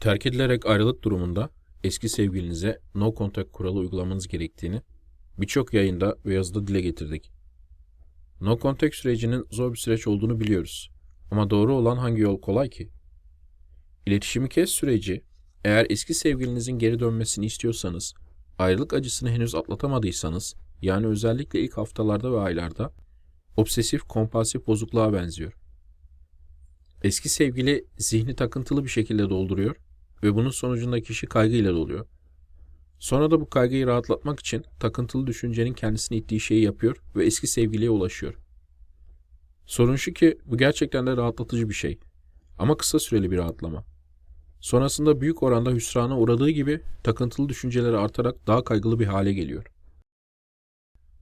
Terk edilerek ayrılık durumunda eski sevgilinize no contact kuralı uygulamanız gerektiğini birçok yayında ve yazıda dile getirdik. No contact sürecinin zor bir süreç olduğunu biliyoruz. Ama doğru olan hangi yol kolay ki? İletişimi kes süreci, eğer eski sevgilinizin geri dönmesini istiyorsanız, ayrılık acısını henüz atlatamadıysanız, yani özellikle ilk haftalarda ve aylarda, obsesif kompulsif bozukluğa benziyor. Eski sevgili zihni takıntılı bir şekilde dolduruyor ve bunun sonucunda kişi kaygıyla doluyor. Sonra da bu kaygıyı rahatlatmak için takıntılı düşüncenin kendisini ittiği şeyi yapıyor ve eski sevgiliye ulaşıyor. Sorun şu ki bu gerçekten de rahatlatıcı bir şey. Ama kısa süreli bir rahatlama. Sonrasında büyük oranda hüsrana uğradığı gibi takıntılı düşünceleri artarak daha kaygılı bir hale geliyor.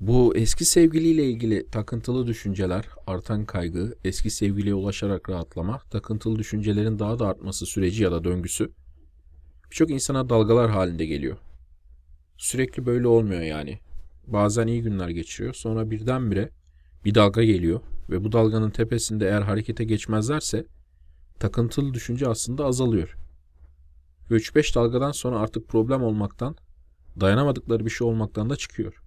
Bu eski sevgiliyle ilgili takıntılı düşünceler, artan kaygı, eski sevgiliye ulaşarak rahatlama, takıntılı düşüncelerin daha da artması süreci ya da döngüsü birçok insana dalgalar halinde geliyor. Sürekli böyle olmuyor yani. Bazen iyi günler geçiyor, sonra birdenbire bir dalga geliyor ve bu dalganın tepesinde eğer harekete geçmezlerse takıntılı düşünce aslında azalıyor. Ve 3-5 dalgadan sonra artık problem olmaktan, dayanamadıkları bir şey olmaktan da çıkıyor.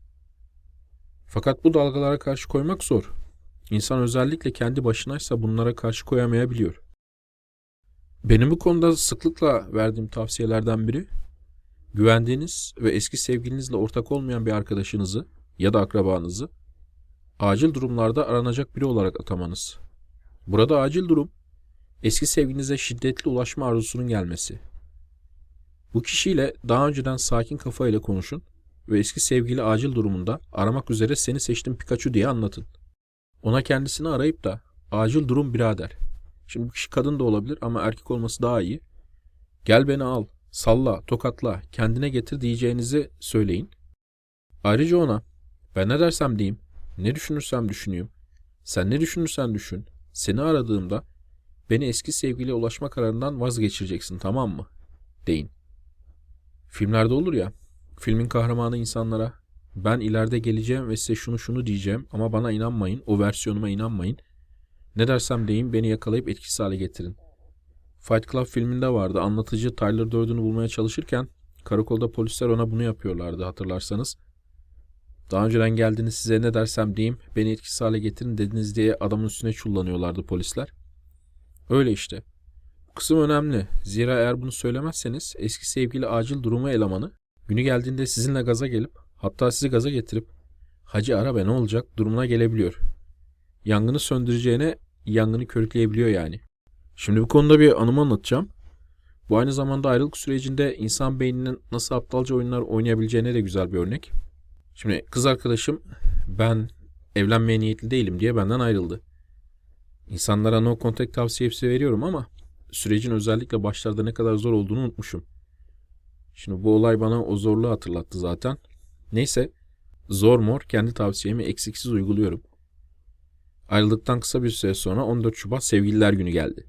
Fakat bu dalgalara karşı koymak zor. İnsan özellikle kendi başınaysa bunlara karşı koyamayabiliyor. Benim bu konuda sıklıkla verdiğim tavsiyelerden biri, güvendiğiniz ve eski sevgilinizle ortak olmayan bir arkadaşınızı ya da akrabanızı acil durumlarda aranacak biri olarak atamanız. Burada acil durum, eski sevginize şiddetli ulaşma arzusunun gelmesi. Bu kişiyle daha önceden sakin kafayla konuşun ve eski sevgili acil durumunda aramak üzere seni seçtim Pikachu diye anlatın. Ona kendisini arayıp da acil durum birader. Şimdi bu kişi kadın da olabilir ama erkek olması daha iyi. Gel beni al, salla, tokatla, kendine getir diyeceğinizi söyleyin. Ayrıca ona ben ne dersem diyeyim, ne düşünürsem düşüneyim, sen ne düşünürsen düşün, seni aradığımda beni eski sevgiliye ulaşma kararından vazgeçireceksin tamam mı? Deyin. Filmlerde olur ya, filmin kahramanı insanlara ben ileride geleceğim ve size şunu şunu diyeceğim ama bana inanmayın, o versiyonuma inanmayın. Ne dersem deyin beni yakalayıp etkisiz hale getirin. Fight Club filminde vardı. Anlatıcı Tyler Durden'ı bulmaya çalışırken karakolda polisler ona bunu yapıyorlardı hatırlarsanız. Daha önceden geldiniz size ne dersem diyeyim beni etkisiz hale getirin dediniz diye adamın üstüne çullanıyorlardı polisler. Öyle işte. Bu kısım önemli. Zira eğer bunu söylemezseniz eski sevgili acil durumu elemanı günü geldiğinde sizinle gaza gelip hatta sizi gaza getirip hacı ara be ne olacak durumuna gelebiliyor. Yangını söndüreceğine yangını körükleyebiliyor yani. Şimdi bu konuda bir anımı anlatacağım. Bu aynı zamanda ayrılık sürecinde insan beyninin nasıl aptalca oyunlar oynayabileceğine de güzel bir örnek. Şimdi kız arkadaşım ben evlenmeye niyetli değilim diye benden ayrıldı. İnsanlara no contact tavsiyesi veriyorum ama sürecin özellikle başlarda ne kadar zor olduğunu unutmuşum. Şimdi bu olay bana o zorluğu hatırlattı zaten. Neyse zor mor kendi tavsiyemi eksiksiz uyguluyorum. Ayrıldıktan kısa bir süre sonra 14 Şubat Sevgililer Günü geldi.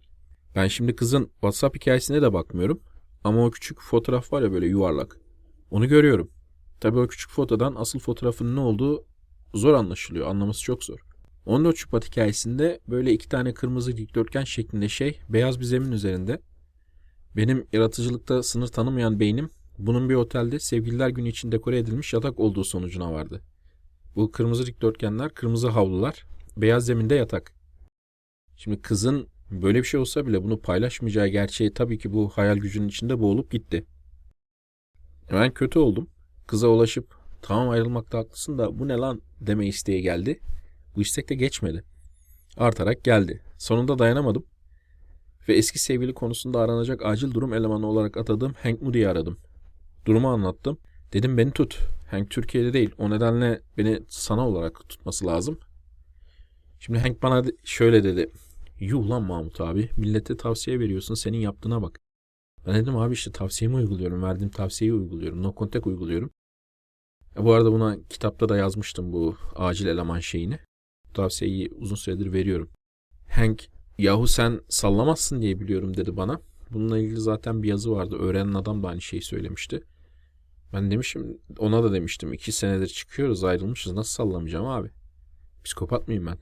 Ben şimdi kızın WhatsApp hikayesine de bakmıyorum. Ama o küçük fotoğraf var ya böyle yuvarlak. Onu görüyorum. Tabii o küçük fotodan asıl fotoğrafın ne olduğu zor anlaşılıyor. Anlaması çok zor. 14 Şubat hikayesinde böyle iki tane kırmızı dikdörtgen şeklinde şey beyaz bir zemin üzerinde. Benim yaratıcılıkta sınır tanımayan beynim bunun bir otelde sevgililer günü için dekore edilmiş yatak olduğu sonucuna vardı. Bu kırmızı dikdörtgenler, kırmızı havlular, beyaz zeminde yatak. Şimdi kızın böyle bir şey olsa bile bunu paylaşmayacağı gerçeği tabii ki bu hayal gücünün içinde boğulup gitti. Ben kötü oldum. Kıza ulaşıp tamam ayrılmakta haklısın da bu ne lan deme isteği geldi. Bu istek de geçmedi. Artarak geldi. Sonunda dayanamadım. Ve eski sevgili konusunda aranacak acil durum elemanı olarak atadığım Hank Moody'yi aradım. Durumu anlattım. Dedim beni tut. Hank Türkiye'de değil. O nedenle beni sana olarak tutması lazım. Şimdi Hank bana şöyle dedi. Yuh lan Mahmut abi. Millete tavsiye veriyorsun. Senin yaptığına bak. Ben dedim abi işte tavsiyemi uyguluyorum. Verdiğim tavsiyeyi uyguluyorum. No contact uyguluyorum. E bu arada buna kitapta da yazmıştım bu acil eleman şeyini. Tavsiyeyi uzun süredir veriyorum. Hank yahu sen sallamazsın diye biliyorum dedi bana. Bununla ilgili zaten bir yazı vardı. Öğrenen adam da aynı şeyi söylemişti. Ben demişim ona da demiştim. iki senedir çıkıyoruz ayrılmışız. Nasıl sallamayacağım abi? Psikopat mıyım ben?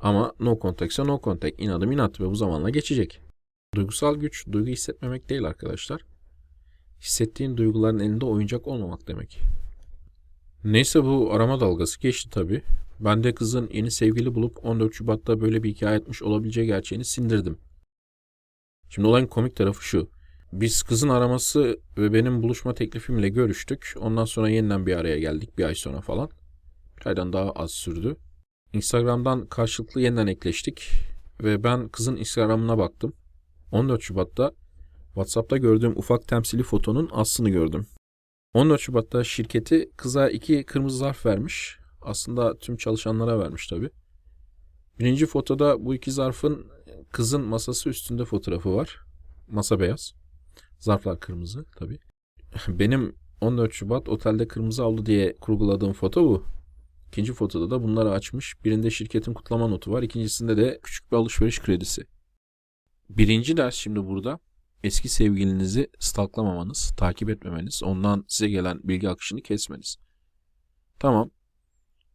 Ama no contact'sa no contact. İnadım inat ve bu zamanla geçecek. Duygusal güç, duygu hissetmemek değil arkadaşlar. Hissettiğin duyguların elinde oyuncak olmamak demek. Neyse bu arama dalgası geçti tabii. Ben de kızın yeni sevgili bulup 14 Şubat'ta böyle bir hikaye etmiş olabileceği gerçeğini sindirdim. Şimdi olayın komik tarafı şu. Biz kızın araması ve benim buluşma teklifimle görüştük. Ondan sonra yeniden bir araya geldik bir ay sonra falan. Bir aydan daha az sürdü. Instagram'dan karşılıklı yeniden ekleştik. Ve ben kızın Instagram'ına baktım. 14 Şubat'ta WhatsApp'ta gördüğüm ufak temsili fotonun aslını gördüm. 14 Şubat'ta şirketi kıza iki kırmızı zarf vermiş. Aslında tüm çalışanlara vermiş tabii. Birinci fotoda bu iki zarfın kızın masası üstünde fotoğrafı var. Masa beyaz. Zarflar kırmızı tabii. Benim 14 Şubat otelde kırmızı avlu diye kurguladığım foto bu. İkinci fotoda da bunları açmış. Birinde şirketin kutlama notu var. İkincisinde de küçük bir alışveriş kredisi. Birinci ders şimdi burada eski sevgilinizi stalklamamanız, takip etmemeniz, ondan size gelen bilgi akışını kesmeniz. Tamam.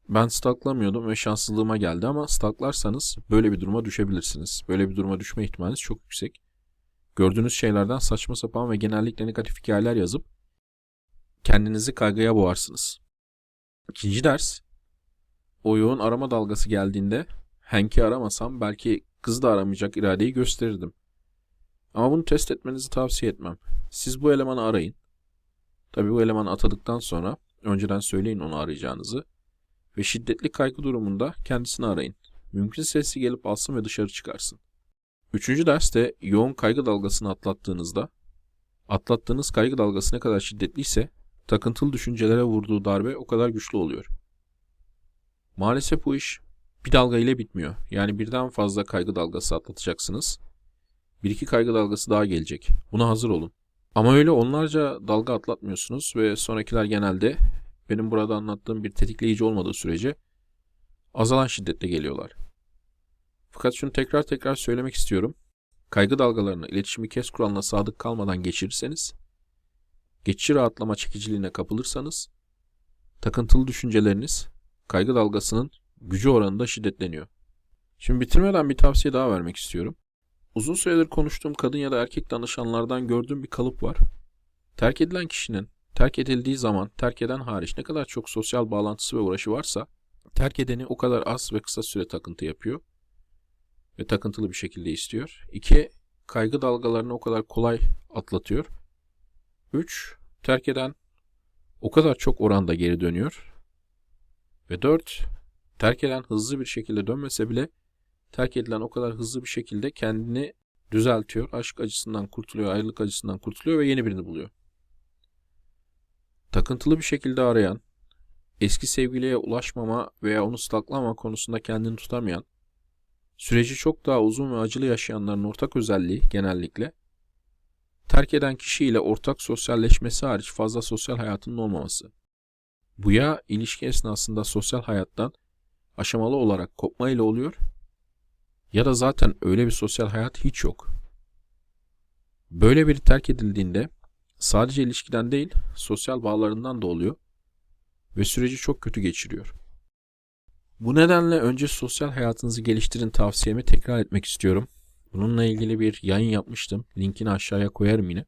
Ben stalklamıyordum ve şanslılığıma geldi ama stalklarsanız böyle bir duruma düşebilirsiniz. Böyle bir duruma düşme ihtimaliniz çok yüksek. Gördüğünüz şeylerden saçma sapan ve genellikle negatif hikayeler yazıp kendinizi kaygıya boğarsınız. İkinci ders. O yoğun arama dalgası geldiğinde Hank'i aramasam belki kızı da aramayacak iradeyi gösterirdim. Ama bunu test etmenizi tavsiye etmem. Siz bu elemanı arayın. Tabi bu elemanı atadıktan sonra önceden söyleyin onu arayacağınızı. Ve şiddetli kaygı durumunda kendisini arayın. Mümkün sesi gelip alsın ve dışarı çıkarsın. Üçüncü derste yoğun kaygı dalgasını atlattığınızda, atlattığınız kaygı dalgası ne kadar şiddetliyse takıntılı düşüncelere vurduğu darbe o kadar güçlü oluyor. Maalesef bu iş bir dalga ile bitmiyor. Yani birden fazla kaygı dalgası atlatacaksınız. Bir iki kaygı dalgası daha gelecek. Buna hazır olun. Ama öyle onlarca dalga atlatmıyorsunuz ve sonrakiler genelde benim burada anlattığım bir tetikleyici olmadığı sürece azalan şiddette geliyorlar. Fakat şunu tekrar tekrar söylemek istiyorum. Kaygı dalgalarını iletişimi kes kuralına sadık kalmadan geçirirseniz, geçici rahatlama çekiciliğine kapılırsanız, takıntılı düşünceleriniz kaygı dalgasının gücü oranında şiddetleniyor. Şimdi bitirmeden bir tavsiye daha vermek istiyorum. Uzun süredir konuştuğum kadın ya da erkek danışanlardan gördüğüm bir kalıp var. Terk edilen kişinin terk edildiği zaman terk eden hariç ne kadar çok sosyal bağlantısı ve uğraşı varsa terk edeni o kadar az ve kısa süre takıntı yapıyor ve takıntılı bir şekilde istiyor. İki, kaygı dalgalarını o kadar kolay atlatıyor. Üç, terk eden o kadar çok oranda geri dönüyor. Ve dört, terk eden hızlı bir şekilde dönmese bile terk edilen o kadar hızlı bir şekilde kendini düzeltiyor. Aşk acısından kurtuluyor, ayrılık acısından kurtuluyor ve yeni birini buluyor. Takıntılı bir şekilde arayan, eski sevgiliye ulaşmama veya onu stalklama konusunda kendini tutamayan, süreci çok daha uzun ve acılı yaşayanların ortak özelliği genellikle terk eden kişiyle ortak sosyalleşmesi hariç fazla sosyal hayatının olmaması. Bu ya ilişki esnasında sosyal hayattan aşamalı olarak kopma ile oluyor ya da zaten öyle bir sosyal hayat hiç yok. Böyle biri terk edildiğinde sadece ilişkiden değil sosyal bağlarından da oluyor ve süreci çok kötü geçiriyor. Bu nedenle önce sosyal hayatınızı geliştirin tavsiyemi tekrar etmek istiyorum. Bununla ilgili bir yayın yapmıştım. Linkini aşağıya koyarım yine.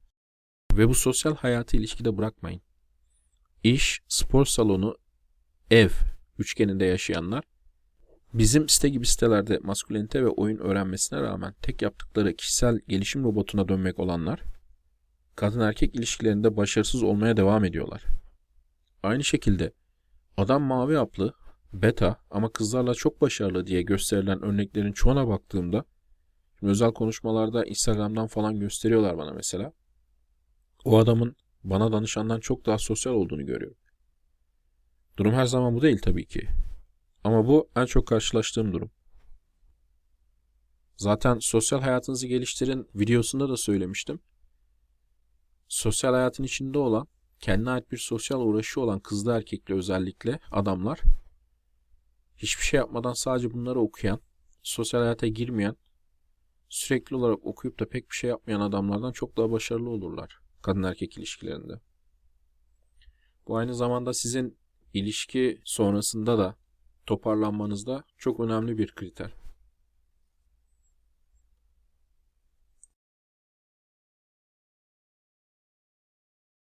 Ve bu sosyal hayatı ilişkide bırakmayın. İş, spor salonu, ev üçgeninde yaşayanlar bizim site gibi sitelerde maskülenite ve oyun öğrenmesine rağmen tek yaptıkları kişisel gelişim robotuna dönmek olanlar kadın erkek ilişkilerinde başarısız olmaya devam ediyorlar. Aynı şekilde adam mavi aplı, beta ama kızlarla çok başarılı diye gösterilen örneklerin çoğuna baktığımda özel konuşmalarda Instagram'dan falan gösteriyorlar bana mesela. O adamın bana danışandan çok daha sosyal olduğunu görüyorum. Durum her zaman bu değil tabii ki. Ama bu en çok karşılaştığım durum. Zaten sosyal hayatınızı geliştirin videosunda da söylemiştim. Sosyal hayatın içinde olan, kendine ait bir sosyal uğraşı olan kızlı erkekli özellikle adamlar hiçbir şey yapmadan sadece bunları okuyan, sosyal hayata girmeyen, sürekli olarak okuyup da pek bir şey yapmayan adamlardan çok daha başarılı olurlar kadın erkek ilişkilerinde. Bu aynı zamanda sizin ilişki sonrasında da toparlanmanızda çok önemli bir kriter.